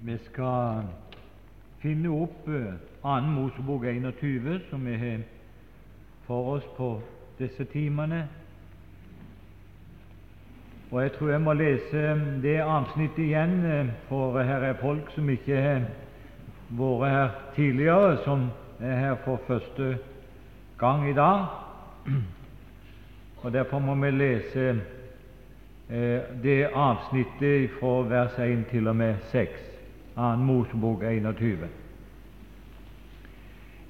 Vi skal finne opp eh, annen Mosebok 21, som vi har for oss på disse timene. Og Jeg tror jeg må lese det avsnittet igjen, eh, for her er folk som ikke har vært her tidligere, som er her for første gang i dag. Og Derfor må vi lese eh, det avsnittet fra vers 1 til og med 6, 2. Mosebok 21.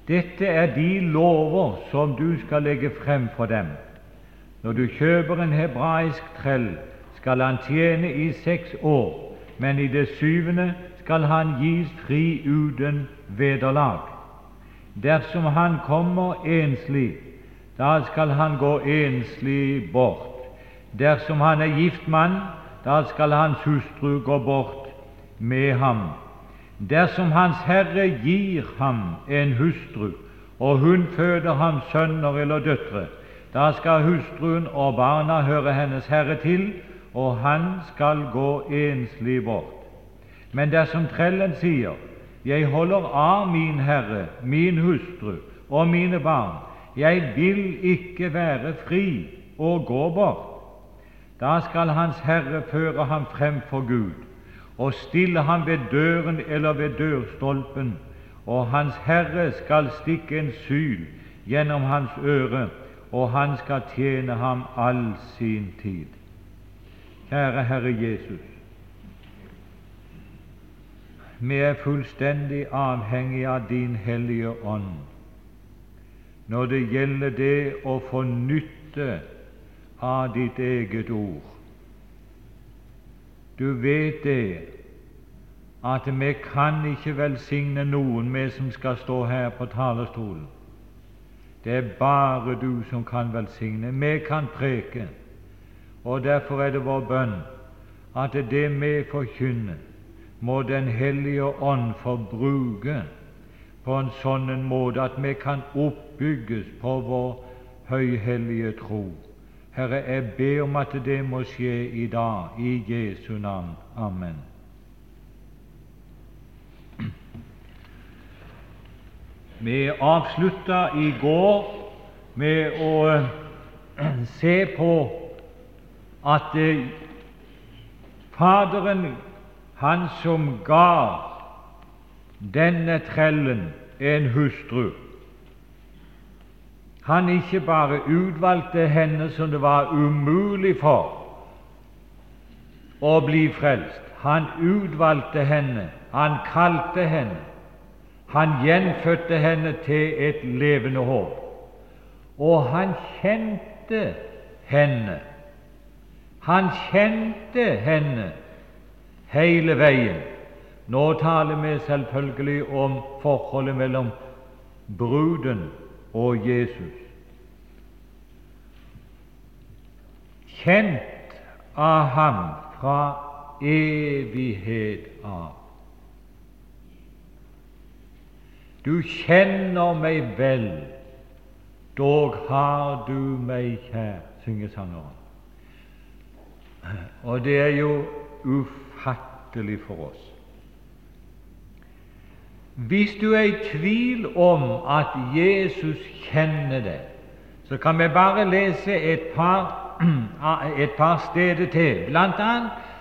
Dette er de lover som du skal legge frem for dem. Når du kjøper en hebraisk trell, skal han tjene i seks år, men i det syvende skal han gis fri uten vederlag. Dersom han kommer enslig, da skal han gå enslig bort. Dersom han er gift mann, da skal hans hustru gå bort med ham. Dersom Hans Herre gir ham en hustru, og hun føder ham sønner eller døtre, da skal hustruen og barna høre hennes herre til, og han skal gå enslig bort. Men dersom trellen sier, Jeg holder av min herre, min hustru og mine barn, jeg vil ikke være fri og gå bort, da skal Hans Herre føre ham frem for Gud og stille ham ved døren eller ved dørstolpen, og Hans Herre skal stikke en syl gjennom hans øre, og han skal tjene ham all sin tid. Kjære Herre Jesus, vi er fullstendig avhengig av Din Hellige Ånd når det gjelder det å få nytte av ditt eget ord. Du vet det at vi kan ikke velsigne noen, vi som skal stå her på talerstolen. Det er bare du som kan velsigne. Vi kan preke, og derfor er det vår bønn at det vi forkynner, må Den hellige ånd få bruke på en sånn måte at vi kan oppbygges på vår høyhellige tro. Herre, jeg ber om at det må skje i dag, i Jesu navn. Amen. Vi avslutta i går med å se på at Faderen, han som ga denne trellen en hustru, han ikke bare utvalgte henne som det var umulig for å bli frelst. Han utvalgte henne, han kalte henne, han gjenfødte henne til et levende håp. Og han kjente henne. Han kjente henne hele veien. Nå taler vi selvfølgelig om forholdet mellom bruden og Jesus. Kjent av ham fra evighet av. Du kjenner meg vel, dog har du meg kjær, synger sangeren. Og det er jo ufattelig for oss. Hvis du er i tvil om at Jesus kjenner deg, så kan vi bare lese et par, et par steder til, bl.a.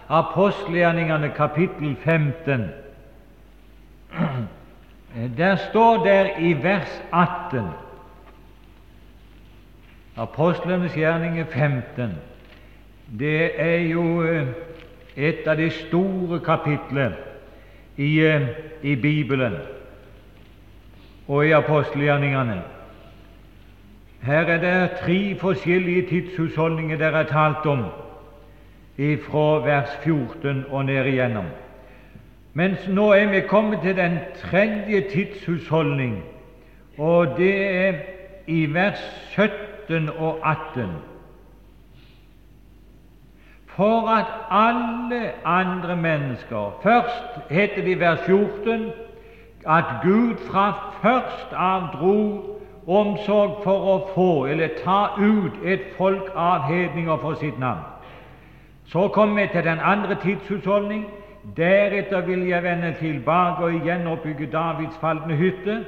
apostelgjerningene kapittel 15. Der står der i vers 18 Apostlenes gjerninger 15. Det er jo eh, et av de store kapitlene i, i Bibelen og i apostelgjerningene. Her er det tre forskjellige tidshusholdninger det er talt om fra vers 14 og ned igjennom. Mens nå er vi kommet til den tredje tidshusholdning, og det er i vers 17 og 18 for at alle andre mennesker Først heter det i vers 14 at Gud fra først av dro omsorg for å få eller ta ut et folk av hedninger for sitt navn. Så kommer vi til den andre tidshusholdning. Deretter vil jeg vende tilbake og igjen oppbygge Davids falne hytte.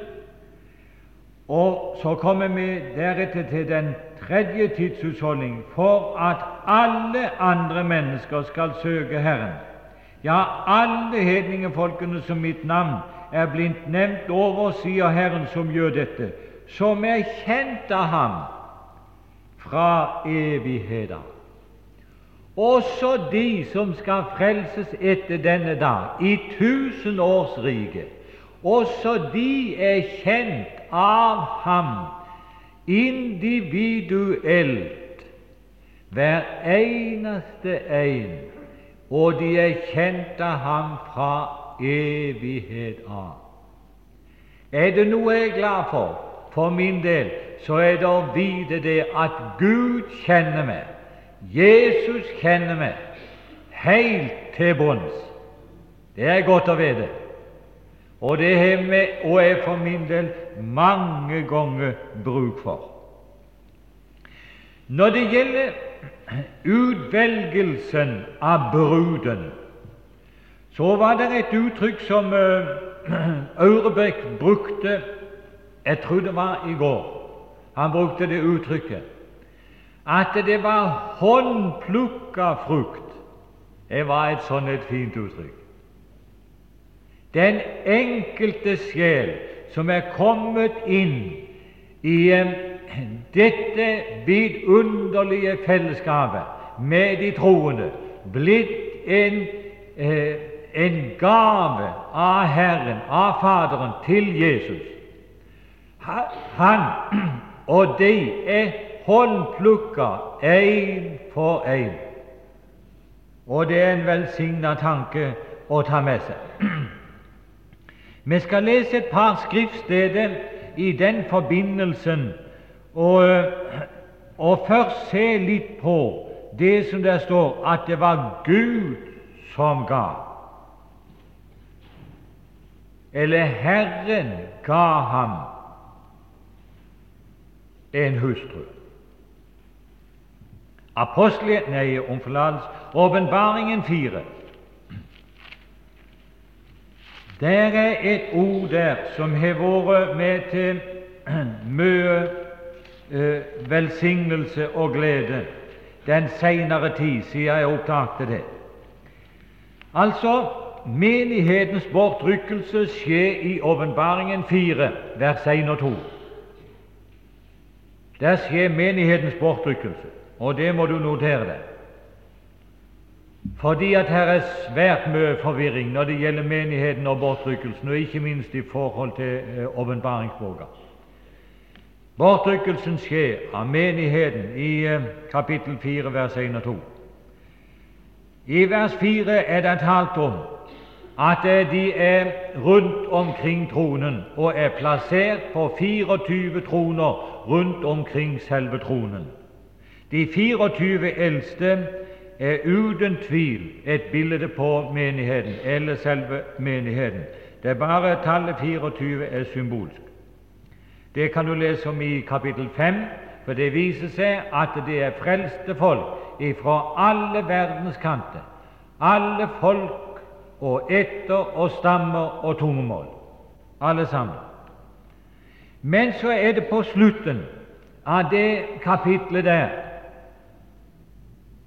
Og så kommer vi deretter til den tredje tidshusholdning for at alle andre mennesker skal søke Herren. Ja, alle hedningefolkene som mitt navn er blindt nevnt over, sier Herren som gjør dette, som er kjent av ham fra evigheter. Også de som skal frelses etter denne dag, i tusen års rike, også de er kjent av ham individuelt, hver eneste en, og de er kjent av ham fra evighet av. Er det noe jeg er glad for for min del, så er det å vite det at Gud kjenner meg, Jesus kjenner meg, helt til bunns. Det er godt å vite. Og det er for min del, mange ganger bruk for. Når det gjelder utvelgelsen av bruden, så var det et uttrykk som Aurebekk brukte Jeg tror det var i går. Han brukte det uttrykket at det var håndplukka frukt. Det var et sånn et fint uttrykk. Den enkelte sjel som er kommet inn i dette vidunderlige fellesskapet med de troende, blitt en, eh, en gave av Herren, av Faderen, til Jesus. Han og de er håndplukka én for én. Og det er en velsigna tanke å ta med seg. Vi skal lese et par skriftsteder i den forbindelsen, og, og først se litt på det som der står at det var Gud som ga. Eller Herren ga ham en hustru. Apostelighet nei, om forlatelse, Åpenbaringen fire. Der er et ord der som har vært med til mye eh, velsignelse og glede den seinere tid, siden jeg opptakte det. Altså, menighetens bortrykkelse skjer i Åpenbaringen 4, vers 1 og 2. Der skjer menighetens bortrykkelse, og det må du notere deg. Fordi at her er svært mye forvirring når det gjelder menigheten og bortrykkelsen, og ikke minst i forhold til eh, åpenbaringsboka. Bortrykkelsen skjer av menigheten i eh, kapittel 4, vers 1 og 2. I vers 4 er det talt om at eh, de er rundt omkring tronen og er plassert på 24 troner rundt omkring selve tronen. De 24 eldste er uten tvil et bilde på menigheten, eller selve menigheten. Det er bare tallet 24 er symbolsk. Det kan du lese om i kapittel 5, for det viser seg at det er frelste folk fra alle verdens kanter, alle folk og etter og stammer og tungemål, alle sammen. Men så er det på slutten av det kapitlet der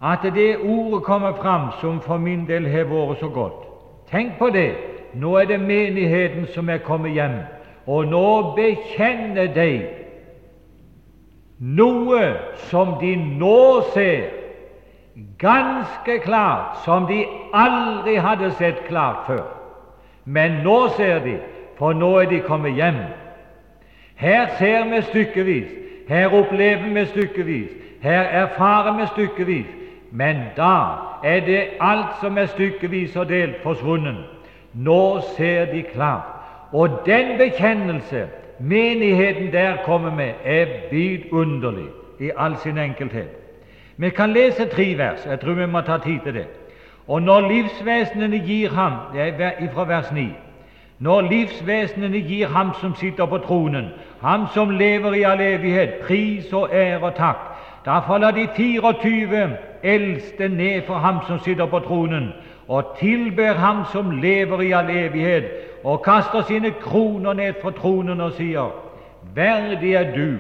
at det ordet kommer fram som for min del har vært så godt. Tenk på det! Nå er det menigheten som er kommet hjem, og nå bekjenner de noe som de nå ser, ganske klart, som de aldri hadde sett klart før. Men nå ser de, for nå er de kommet hjem. Her ser vi stykkevis, her opplever vi stykkevis, her erfarer vi stykkevis, men da er det alt som er stykkevis og delt, forsvunnet. Nå ser de klart. Og den bekjennelse menigheten der kommer med, er vidunderlig i all sin enkelthet. Vi kan lese tre vers. Jeg tror vi må ta tid til det. Og når livsvesenene gir ham det er fra vers 9 Når livsvesenene gir ham som sitter på tronen, ham som lever i all evighet, pris og ære og takk, da faller de 24 eldste ned for ham som sitter på tronen, og tilber Ham som lever i all evighet, og kaster sine kroner ned fra tronen og sier:" Verdig er du,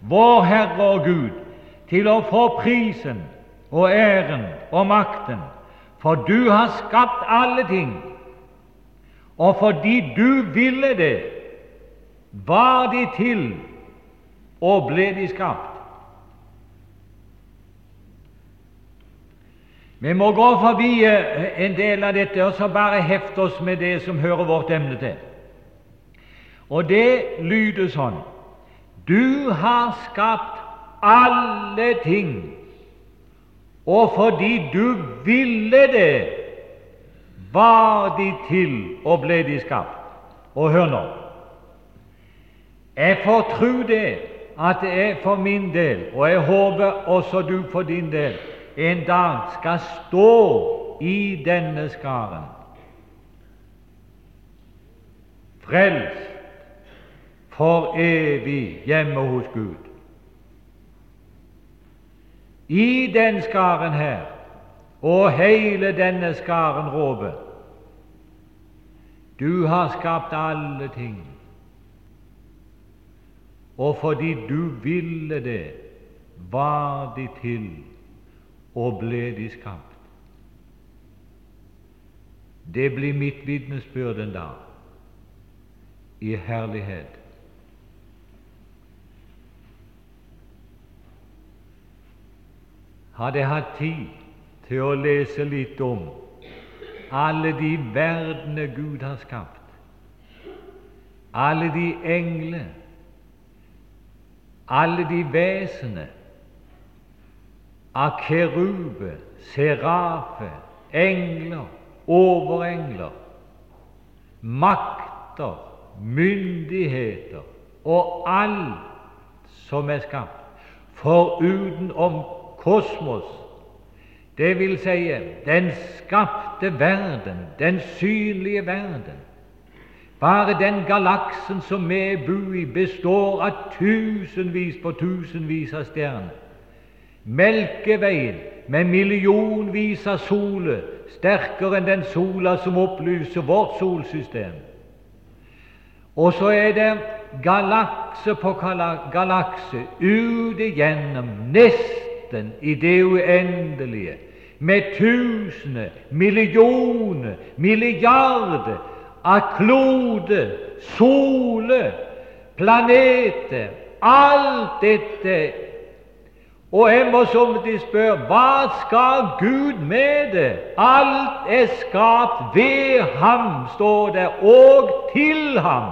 vår Herre og Gud, til å få prisen og æren og makten, for du har skapt alle ting, og fordi du ville det, var de til og ble de skapt. Vi må gå forbi eh, en del av dette og så bare hefte oss med det som hører vårt emne til. Og det lyder sånn Du har skapt alle ting, og fordi du ville det, var de til og ble de skapt. Og hør nå Jeg får tro det at det er for min del, og jeg håper også du for din del, en dag skal stå i denne skaren. Frelst for evig hjemme hos Gud. I den skaren her, og hele denne skaren råper Du har skapt alle ting, og fordi du ville det, var de til og ble de skapt. Det blir mitt vitnesbyrd en dag, i herlighet. Hadde jeg hatt tid til å lese litt om alle de verdener Gud har skapt, alle de engler, alle de vesener av kerube, serafe, engler, overengler, makter, myndigheter og alt som er skapt, forutenom kosmos, det vil si den skapte verden, den synlige verden. Bare den galaksen som vi bor i, består av tusenvis på tusenvis av stjerner. Melkeveien med millionvis av soler, sterkere enn den sola som opplyser vårt solsystem. Og så er det galakse på galakse ut igjennom, nesten i det uendelige, med tusener, millioner, milliarder av kloder, soler, planeter Alt dette og jeg må somtids spørre hva skal Gud med det? Alt er skapt ved ham, står det, og til ham.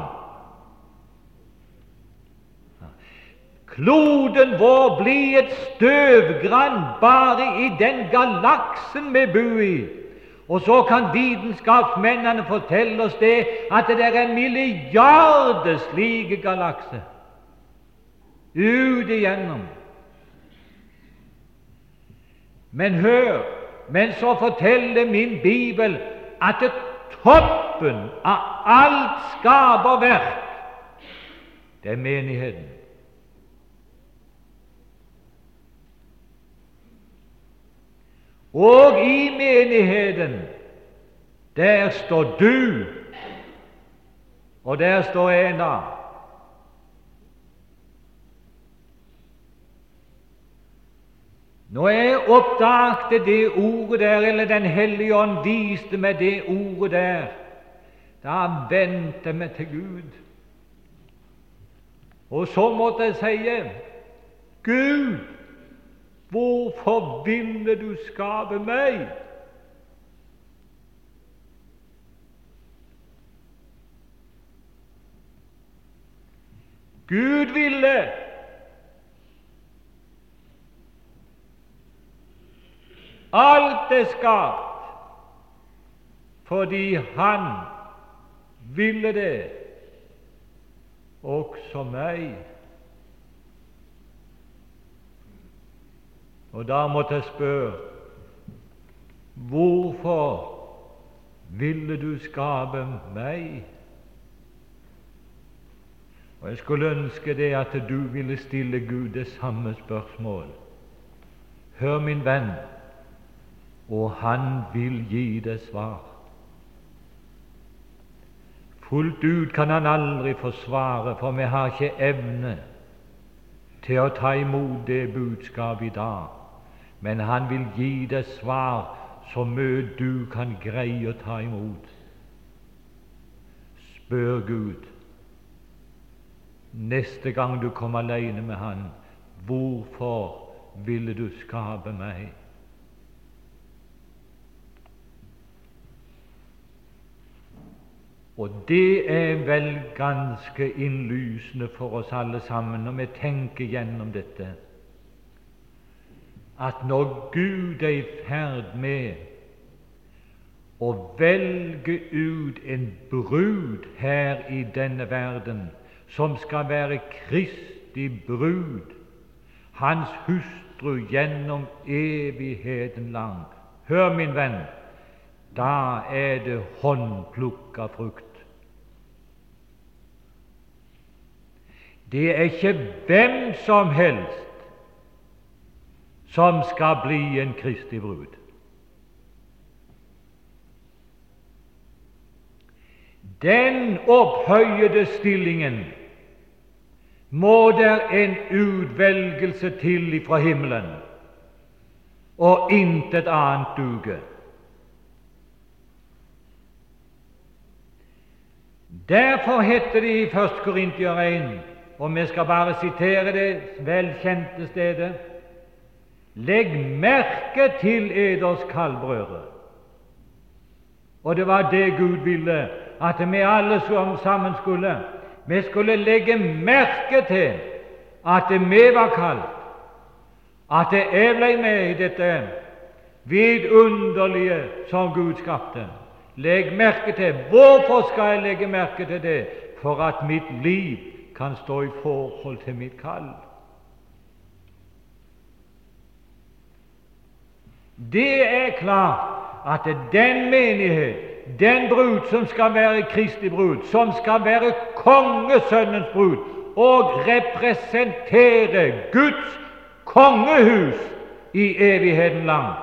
Kloden vår blir et støvgrann bare i den galaksen vi bor i. Og så kan vitenskapsmennene fortelle oss det at det er milliarder slike galakser ut igjennom. Men hør, men så forteller min bibel at det toppen av alt skaperverk, det er menigheten. Og i menigheten, der står du, og der står en av. Når jeg oppdagte det ordet der, eller Den hellige ånd viste meg det ordet der, da vendte jeg meg til Gud. Og så måtte jeg si Gud, hvorfor ville du skape meg? Gud ville Alt er skapt fordi Han ville det, også meg. Og da måtte jeg spørre hvorfor ville du skape meg? Og Jeg skulle ønske det at du ville stille Gud det samme spørsmål. Hør, min venn, og han vil gi deg svar. Fullt ut kan han aldri forsvare, for vi har ikke evne til å ta imot det budskapet i dag. Men han vil gi deg svar så mye du kan greie å ta imot. Spør Gud neste gang du kommer alene med Han, hvorfor ville du skape meg? Og det er vel ganske innlysende for oss alle sammen når vi tenker gjennom dette, at når Gud er i ferd med å velge ut en brud her i denne verden som skal være Kristi brud, hans hustru gjennom evigheten lang. Hør, min venn, da er det håndplukka frukt. Det er ikke hvem som helst som skal bli en kristig brud. Den opphøyede stillingen må der en utvelgelse til ifra himmelen, og intet annet duge. Derfor heter det i 1. Korintier 1, og vi skal bare sitere det velkjente stedet Legg merke til eders kaldbrødre. Og det var det Gud ville, at vi alle sammen skulle. Vi skulle legge merke til at vi var kalt, at jeg ble med i dette vidunderlige som Gud skapte. Legg merke til Hvorfor skal jeg legge merke til det? For at mitt liv kan stå i forhold til mitt kall. Det er klart at den menighet, den brud som skal være Kristi brud, som skal være kongesønnens brud og representere Guds kongehus i evigheten lang,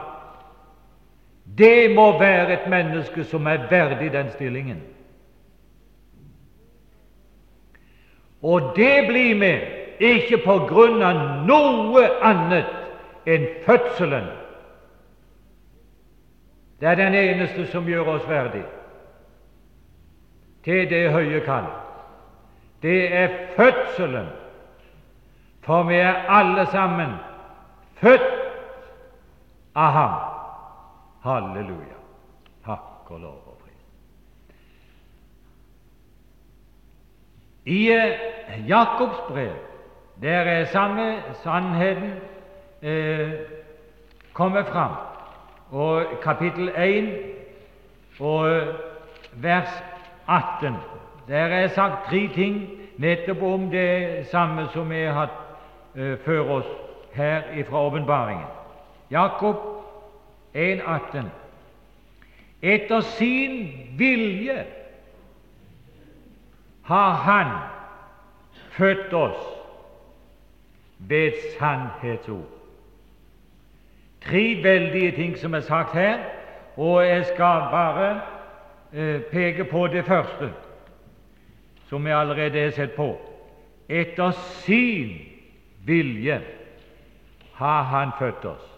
det må være et menneske som er verdig den stillingen. Og det blir vi ikke på grunn av noe annet enn fødselen. Det er den eneste som gjør oss verdig til det høye kall. Det er fødselen, for vi er alle sammen født av Ham. Halleluja. Takk og lov og pris. I eh, Jakobs brev der er samme sannheten eh, kommet fram. Og kapittel 1 og eh, vers 18 Der er sagt tre ting nettopp om det samme som vi har hatt eh, før oss her fra åpenbaringen. Jakob 1,18. Etter sin vilje har Han født oss ved sannhetsord. Tre veldige ting som er sagt her, og jeg skal bare eh, peke på det første, som jeg allerede har sett på. Etter sin vilje har Han født oss.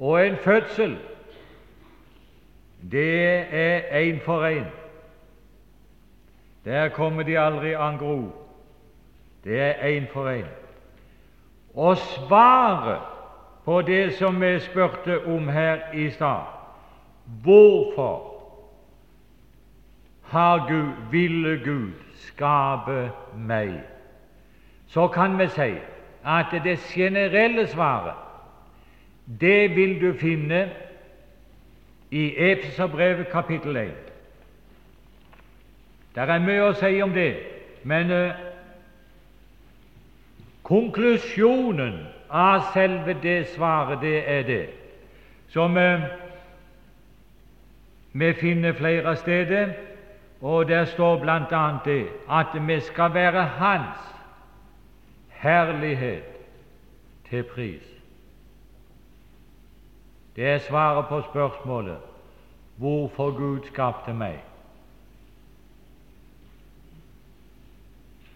Og en fødsel, det er én for én. Der kommer de aldri an gro. Det er én for én. Og svaret på det som vi spurte om her i stad Hvorfor har Gud, ville Gud skape meg? Så kan vi si at det generelle svaret det vil du finne i Efeserbrevet kapittel 1. Det er mye å si om det, men uh, konklusjonen av selve det svaret, det er det som uh, vi finner flere steder, og der står bl.a. det at vi skal være Hans herlighet til pris. Det er svaret på spørsmålet hvorfor Gud skapte meg.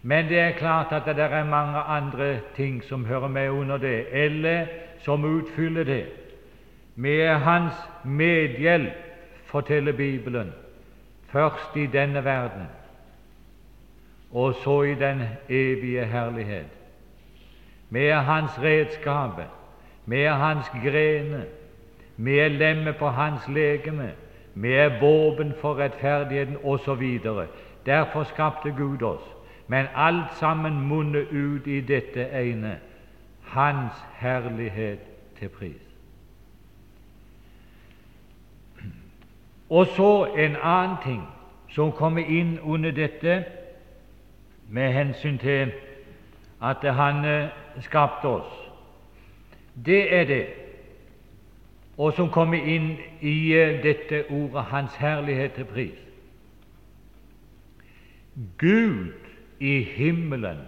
Men det er klart at det er mange andre ting som hører med under det, eller som utfyller det. Med Hans medhjelp, forteller Bibelen, først i denne verden, og så i den evige herlighet. Med Hans redskaper, med Hans grene, med lemmet på Hans legeme, med våpen for rettferdigheten osv. Derfor skapte Gud oss. Men alt sammen munner ut i dette ene Hans herlighet til pris. Og så en annen ting som kommer inn under dette med hensyn til at Han eh, skapte oss. Det er det, og som kommer inn i eh, dette ordet 'Hans herlighet til pris'. Gud i himmelen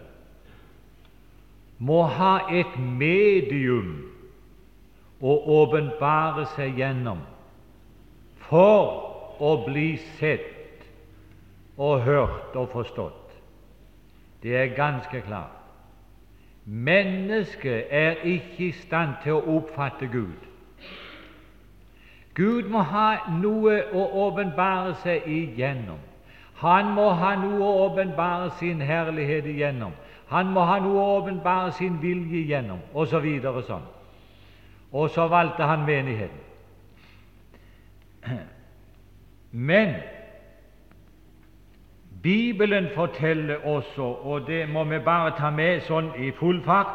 må ha et medium å åpenbare seg gjennom for å bli sett og hørt og forstått. Det er ganske klart. Mennesket er ikke i stand til å oppfatte Gud. Gud må ha noe å åpenbare seg igjennom. Han må ha noe å åpenbare sin herlighet igjennom. Han må ha noe å åpenbare sin vilje igjennom, osv. Og, sånn. og så valgte han menigheten. Men Bibelen forteller også, og det må vi bare ta med sånn i full fart,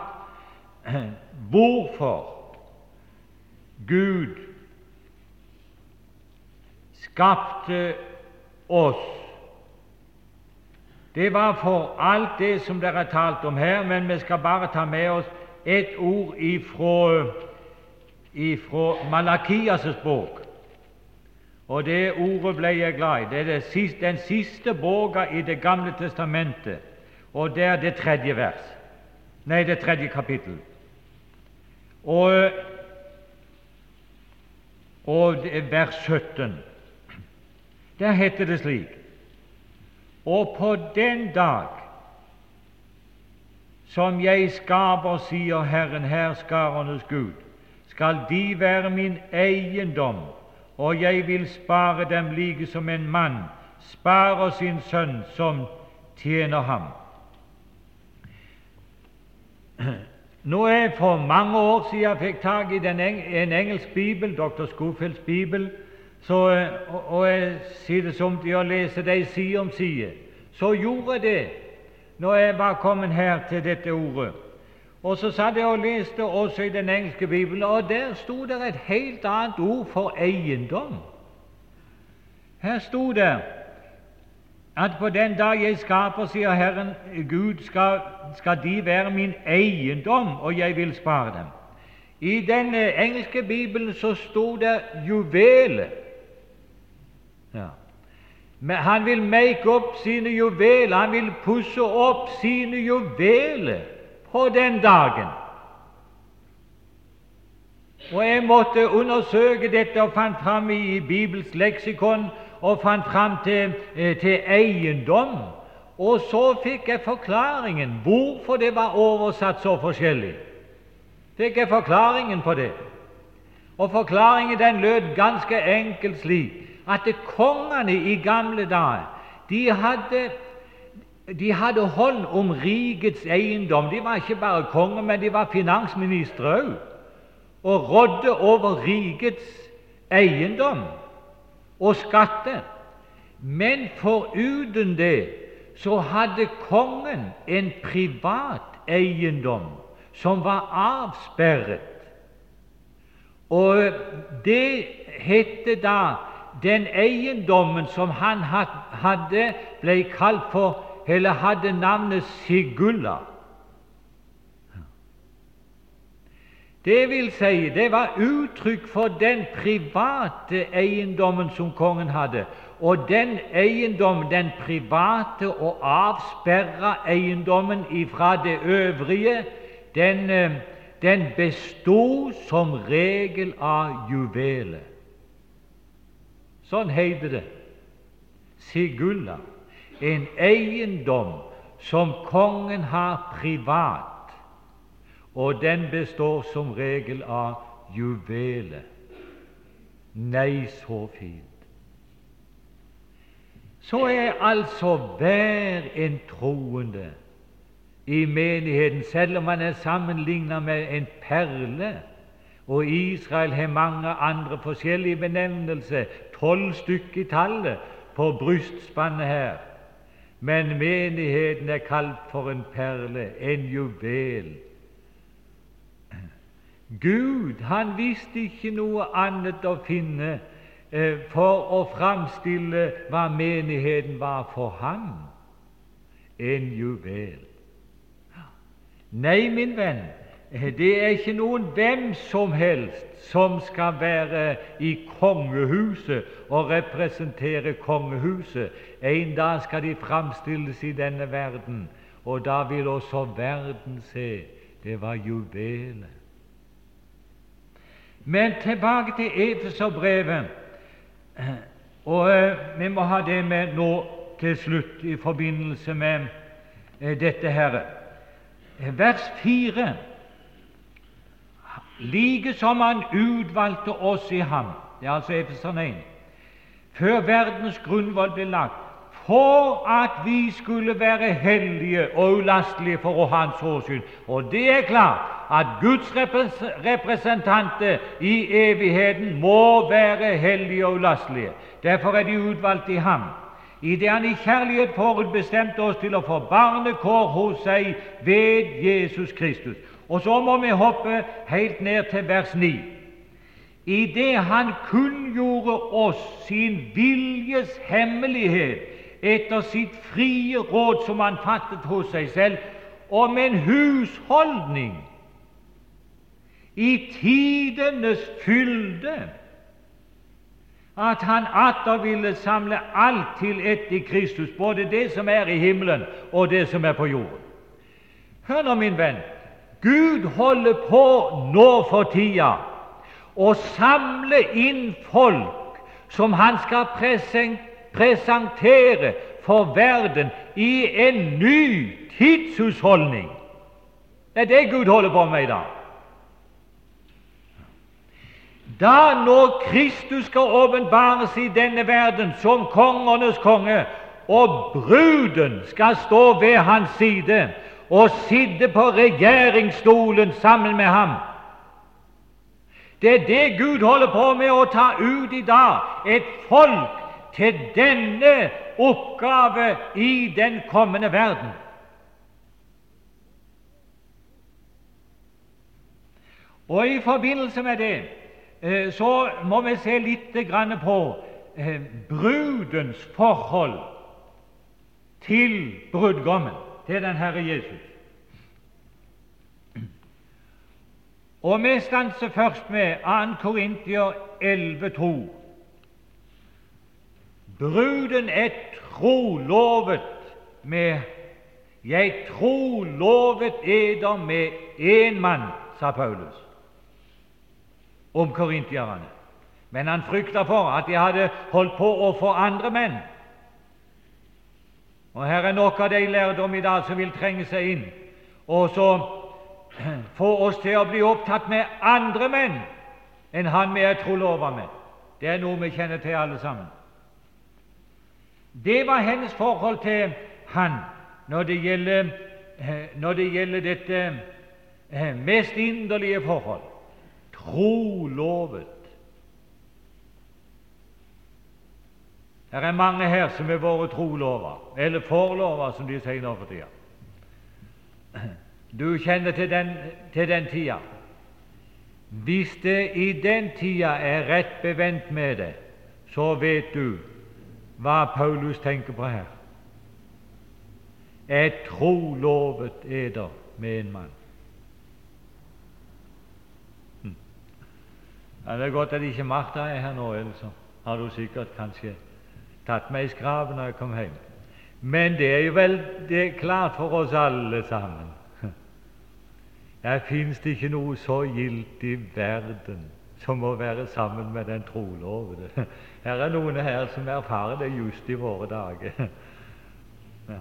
hvorfor Gud skapte oss det var for alt det som dere har talt om her, men vi skal bare ta med oss et ord ifra, ifra Malakias' bok. Og det ordet ble jeg glad i. Det er det siste, den siste boka i Det gamle testamentet, og det er det tredje vers. Nei, det tredje kapittel. Og, og vers 17. Der heter det slik og på den dag som jeg skaper, sier Herren herskarenes Gud, skal de være min eiendom, og jeg vil spare dem like som en mann sparer sin sønn som tjener ham. Nå er For mange år siden jeg fikk tak i en engelsk bibel, dr. Schofields bibel, så, eh, og, og jeg sier det som til å lese dem side om side, så gjorde jeg det når jeg var kommet her til dette ordet. Og så satt jeg og leste også i den engelske bibelen, og der sto det et helt annet ord for eiendom. Her sto det at på den dag jeg skaper, sier Herren Gud, skal, skal de være min eiendom, og jeg vil spare dem. I den engelske bibelen så sto det juvelet. Ja. Men han vil make opp sine juveler, han vil pusse opp sine juveler på den dagen. Og Jeg måtte undersøke dette og fant fram i Bibels leksikon og fant fram til, eh, til eiendom. Og så fikk jeg forklaringen hvorfor det var oversatt så forskjellig. Fikk jeg forklaringen på det. Og Forklaringen den lød ganske enkelt slik at kongene i gamle dager de hadde, de hadde hånd om rikets eiendom. De var ikke bare konger, men de var finansministre òg, og rådde over rikets eiendom og skatter. Men foruten det så hadde kongen en privat eiendom som var avsperret. Og det hette da den eiendommen som han hadde, ble kalt for eller hadde navnet Sigulla. Det vil si, det var uttrykk for den private eiendommen som kongen hadde. Og den eiendommen, den private og avsperra eiendommen ifra det øvrige, den, eh, den bestod som regel av juveler. Sånn heter det. Sigulla, en eiendom som kongen har privat, og den består som regel av juveler. Nei, så fint. Så er altså hver en troende i menigheten, selv om man er sammenlignet med en perle, og Israel har mange andre forskjellige benevnelser, tolv stykker i tallet på brystspannet her, men menigheten er kalt for en perle, en juvel. Gud han visste ikke noe annet å finne eh, for å framstille hva menigheten var for ham, en juvel. Nei, min venn, det er ikke noen hvem som helst som skal være i kongehuset og representere kongehuset. En dag skal de framstilles i denne verden, og da vil også verden se det var juvelet. Men tilbake til Efeserbrevet, og eh, vi må ha det med nå til slutt i forbindelse med eh, dette her. Vers 4 like som Han utvalgte oss i ham Det er altså Efeseren 1 før verdens grunnvoll ble lagt, for at vi skulle være hellige og ulastelige for Hans åsyn. Og det er klart at Guds representanter i evigheten må være hellige og ulastelige. Derfor er de utvalgt i ham. I det han i kjærlighet forutbestemte oss til å få barnekår hos seg ved Jesus Kristus. Og så må vi hoppe helt ned til vers 9. I det Han kunngjorde oss sin viljes hemmelighet etter sitt frie råd som Han fattet hos seg selv, om en husholdning i tidenes fylde, at Han atter ville samle alt til ett i Kristus, både det som er i himmelen og det som er på jorden. Hør nå, min venn, Gud holder på nå for tida å samle inn folk som han skal presentere for verden i en ny tidshusholdning. Det er det Gud holder på med i dag. Da når Kristus skal åpenbares i denne verden som kongenes konge, og bruden skal stå ved hans side, og sitte på regjeringsstolen sammen med ham. Det er det Gud holder på med å ta ut i dag, et folk til denne oppgave i den kommende verden. Og I forbindelse med det eh, så må vi se litt på eh, brudens forhold til brudgommen til den Herre Jesus. Og vi stanser først med 2. Korintier 11,2. Bruden er trolovet med Jeg trolovet eder med én mann, sa Paulus om korintierne. Men han frykta for at de hadde holdt på å få andre menn. Og Her er nok av de lærdom i dag som vil trenge seg inn og så få oss til å bli opptatt med andre menn enn han vi er trolova med. Det er noe vi kjenner til alle sammen. Det var hennes forhold til han når det gjelder, når det gjelder dette mest inderlige forhold. Trolovet. Det er mange her som er våre trolover, eller forlover, som de sier nå for tida. Du kjenner til den, til den tida. Hvis det i den tida er rett bevendt med det, så vet du hva Paulus tenker på her. Et trolovet eder med en mann. Hm. Ja, det er godt at ikke Martha er her nå, ellers har du sikkert kanskje tatt meg i skraven når jeg kom hjem. Men det er jo vel det er klart for oss alle sammen. Der fins det ikke noe så gildt i verden som å være sammen med den trolovede. Her er noen her som erfarer det just i våre dager. Ja.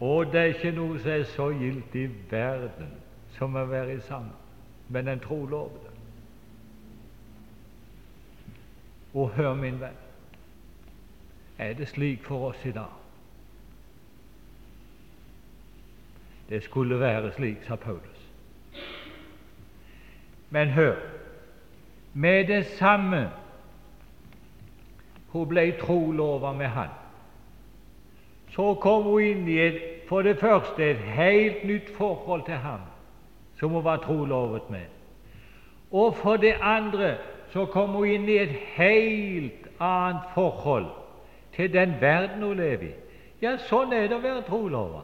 Og det er ikke noe som er så gildt i verden som å være sammen med den trolovede. Og hør, min venn, er det slik for oss i dag? Det skulle være slik, sa Paulus. Men hør med det samme hun ble trolova med han, så kom hun inn i et, for det første et helt nytt forhold til ham som hun var trolovet med. Og for det andre så kom hun inn i et helt annet forhold til den verden hun lever i. Ja, sånn er det å være trolova.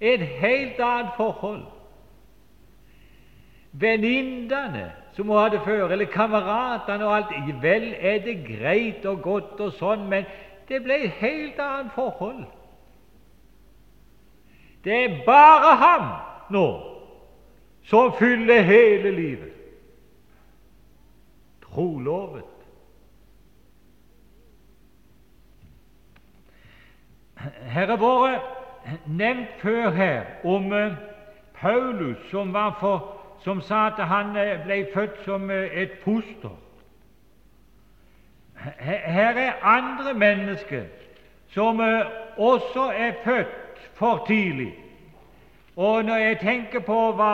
Et helt annet forhold. Venninnene som hun hadde før, eller kameratene og alt Vel er det greit og godt og sånn, men det ble et helt annet forhold. Det er bare ham nå som fyller hele livet. Trolovet. Her har vært nevnt før her om uh, Paulus som, for, som, sa at han uh, ble født som uh, et foster. Her er andre mennesker som også er født for tidlig. Og når jeg tenker på hva,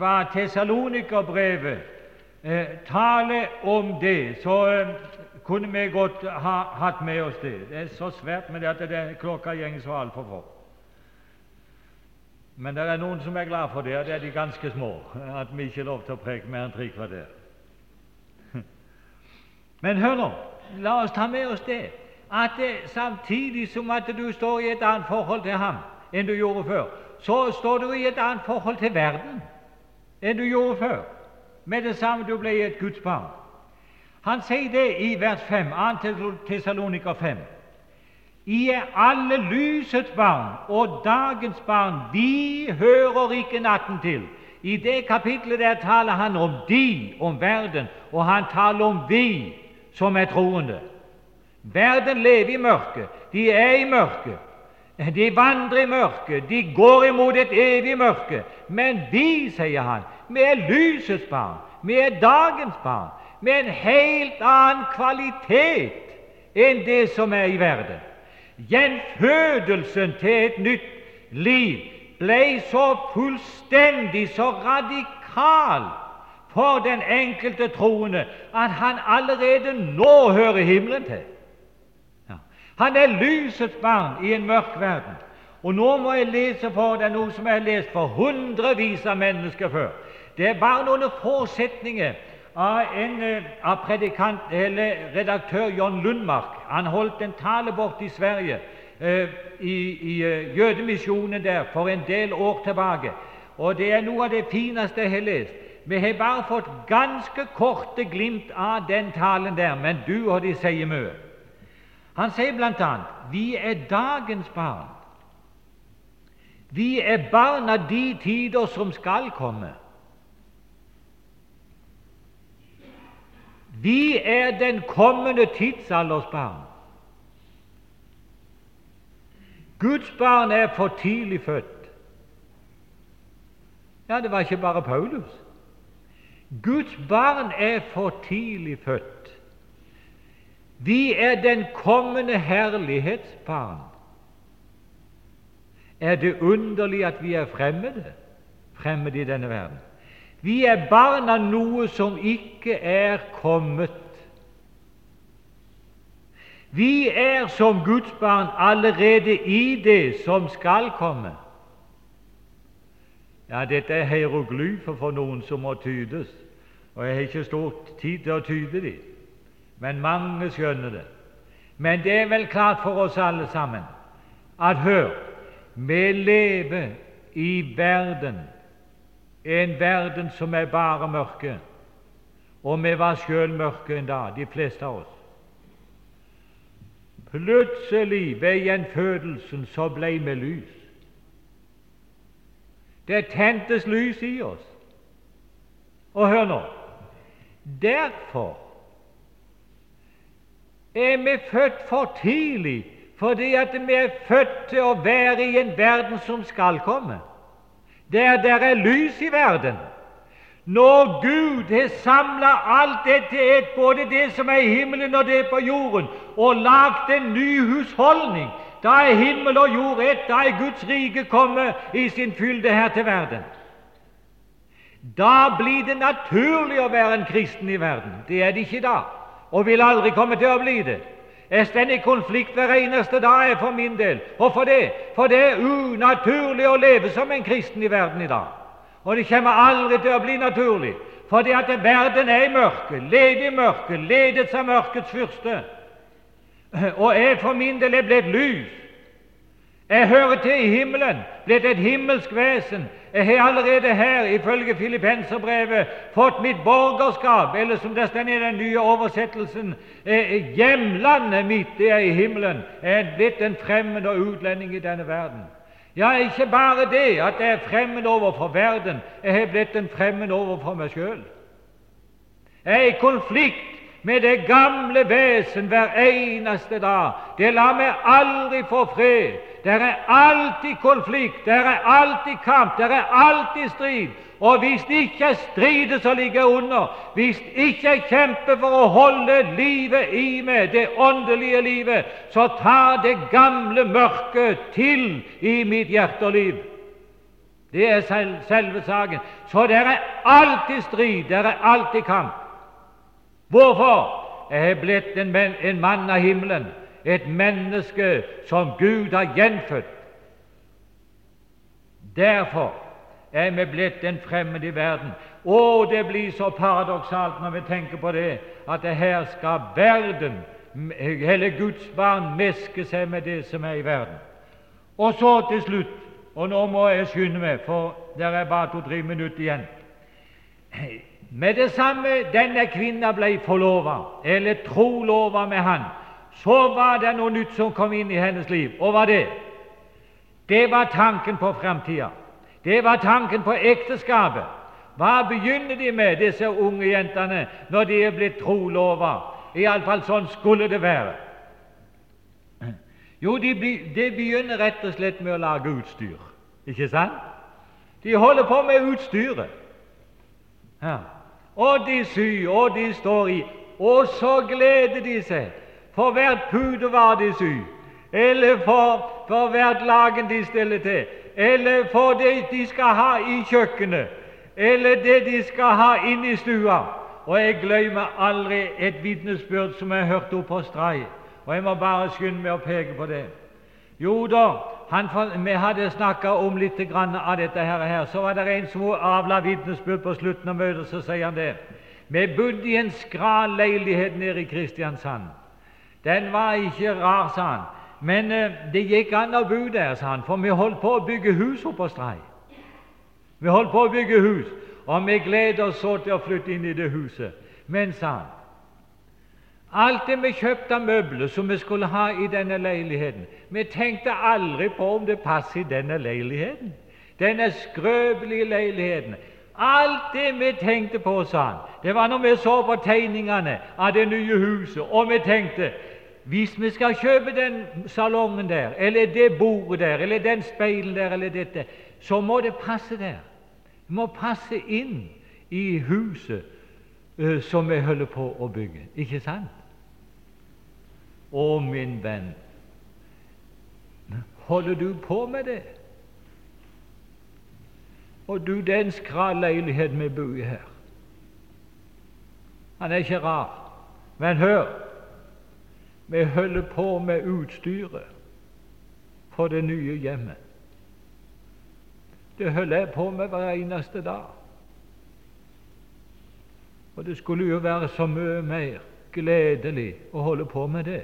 hva Tessalonikerbrevet eh, taler om det, så eh, kunne vi godt ha hatt med oss det. Det er så svært med det at det, klokka går så altfor fort. Men det er noen som er glad for det, og det er de ganske små, at vi ikke har lov til å preke mer enn tre kvarter. Men hør nå, la oss ta med oss det, at det, samtidig som at du står i et annet forhold til ham enn du gjorde før, så står du i et annet forhold til verden enn du gjorde før. Med det samme du ble et Guds. Han sier det i vers 5, 2. Tessalonika 5. I er alle lysets barn og dagens barn. Vi hører ikke natten til. I det kapitlet der taler han om de, om verden, og han taler om vi som er troende. Verden lever i mørket. De er i mørket. De vandrer i mørket, de går imot et evig mørke. Men vi, sier han, vi er lysets barn, vi er dagens barn, med en helt annen kvalitet enn det som er i verden. Gjenfødelsen til et nytt liv ble så fullstendig, så radikal for den enkelte troende at han allerede nå hører himmelen til. Han er lysets barn i en mørk verden. Og nå må jeg lese for deg noe som jeg har lest for hundrevis av mennesker før. Det er bare noen forsetninger av en eh, av predikant, eller redaktør John Lundmark. Han holdt en tale borte i Sverige, eh, i, i uh, jødemisjonen der, for en del år tilbake. Og det er noe av det fineste jeg har lest. Vi har bare fått ganske korte glimt av den talen der, men du og de sier mye. Han sier bl.a.: Vi er dagens barn. Vi er barn av de tider som skal komme. Vi er den kommende tidsalders barn. Guds barn er for tidlig født. Ja, det var ikke bare Paulus. Guds barn er for tidlig født. Vi er den kommende herlighetsbarn. Er det underlig at vi er fremmede, fremmede i denne verden? Vi er barn av noe som ikke er kommet. Vi er som Guds barn allerede i det som skal komme. Ja, dette er hieroglyfer for noen som må tydes, og jeg har ikke stor tid til å tyde dem men mange skjønner det. Men det er vel klart for oss alle sammen at hør, vi lever i verden, en verden som er bare mørke. Og vi var sjøl mørke en dag, de fleste av oss. Plutselig, ved gjenfødelsen, så ble vi lys. Det tentes lys i oss. Og hør nå Derfor er vi født for tidlig fordi at vi er født til å være i en verden som skal komme, der det er lys i verden. Når Gud har samla alt det til et, både det som er i himmelen og det på jorden, og lagd en ny husholdning, da er himmel og jord ett, da er Guds rike kommet i sin fylde her til verden. Da blir det naturlig å være en kristen i verden. Det er det ikke da, og vil aldri komme til å bli det. Jeg står i konflikt hver eneste dag for min del. Hvorfor det? For det er unaturlig å leve som en kristen i verden i dag. Og det kommer aldri til å bli naturlig, fordi at verden er i mørket, ledig i mørket, ledet av mørkets fyrste. Og jeg for min del er blitt lys. Jeg hører til i himmelen, blitt et himmelsk vesen. Jeg har allerede her, ifølge Filippenserbrevet, fått mitt borgerskap, eller som det står i den nye oversettelsen, eh, hjemlandet mitt, det er i himmelen. Jeg er blitt en fremmed og utlending i denne verden. Ja, ikke bare det at jeg er fremmed overfor verden, jeg har blitt en fremmed overfor meg sjøl. Jeg er i konflikt med det gamle vesen hver eneste dag. Det lar meg aldri få fred. Der er alltid konflikt, der er alltid kamp, der er alltid strid. Og hvis ikke er stridet som ligger under, hvis ikke jeg kjemper for å holde livet i meg, det åndelige livet, så tar det gamle mørket til i mitt hjerte og liv. Det er selve saken. Så der er alltid strid, der er alltid kamp. Hvorfor? Jeg er blitt en, en mann av himmelen, et menneske som Gud har gjenfødt. Derfor er vi blitt en fremmed i verden. Å, det blir så paradoksalt når vi tenker på det, at det her skal verden, hele Guds barn, meske seg med det som er i verden. Og så til slutt, og nå må jeg skynde meg, for det er bare to-tre minutter igjen med det samme denne kvinna ble forlova, eller trolova med han, så var det noe nytt som kom inn i hennes liv. Og hva det? Det var tanken på framtida. Det var tanken på ekteskapet. Hva begynner de med, disse unge jentene, når de er blitt trolova? Iallfall sånn skulle det være. Jo, de, de begynner rett og slett med å lage utstyr. Ikke sant? De holder på med utstyret. Ja og de syr, og de står i. Og så gleder de seg for hvert pudevar de syr, eller for, for hvert lagen de stiller til, eller for det de skal ha i kjøkkenet, eller det de skal ha inne i stua. Og jeg glemmer aldri et vitnesbyrd som jeg hørte oppe på Stray, og jeg må bare skynde meg å peke på det. Jo da, han, vi hadde snakka om litt av dette her, så var det en som avla vitnesbyrd på slutten av møtet. Så sier han det. Vi bodde i en skral leilighet nede i Kristiansand. Den var ikke rar, sa han. Men eh, det gikk an å bo der, sa han, for vi holdt på å bygge hus oppe på. Vi holdt på å bygge hus, og vi gleder oss så til å flytte inn i det huset. Men, sa han, Alt det vi kjøpte av møbler som vi skulle ha i denne leiligheten Vi tenkte aldri på om det passer i denne leiligheten. Denne skrøpelige leiligheten. Alt det vi tenkte på, sa han, det var når vi så på tegningene av det nye huset, og vi tenkte hvis vi skal kjøpe den salongen der, eller det bordet der, eller den speilen der, eller dette, så må det passe der. Det må passe inn i huset uh, som vi holder på å bygge. Ikke sant? Å, min venn, holder du på med det? Og du, den skral leilighet vi bor her Han er ikke rar. Men hør, vi holder på med utstyret for det nye hjemmet. Det holder jeg på med hver eneste dag. Og det skulle jo være så mye mer gledelig å holde på med det.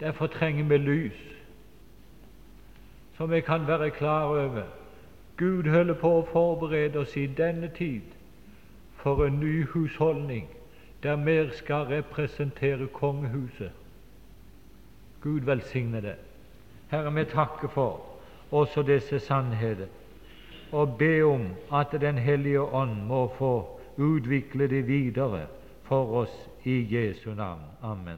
Derfor trenger vi lys, så vi kan være klar over Gud holder på å forberede oss i denne tid for en ny husholdning der vi skal representere kongehuset. Gud velsigne det. Herre, vi takker for også disse sannheter, og be om at Den hellige ånd må få utvikle det videre for oss i Jesu navn. Amen.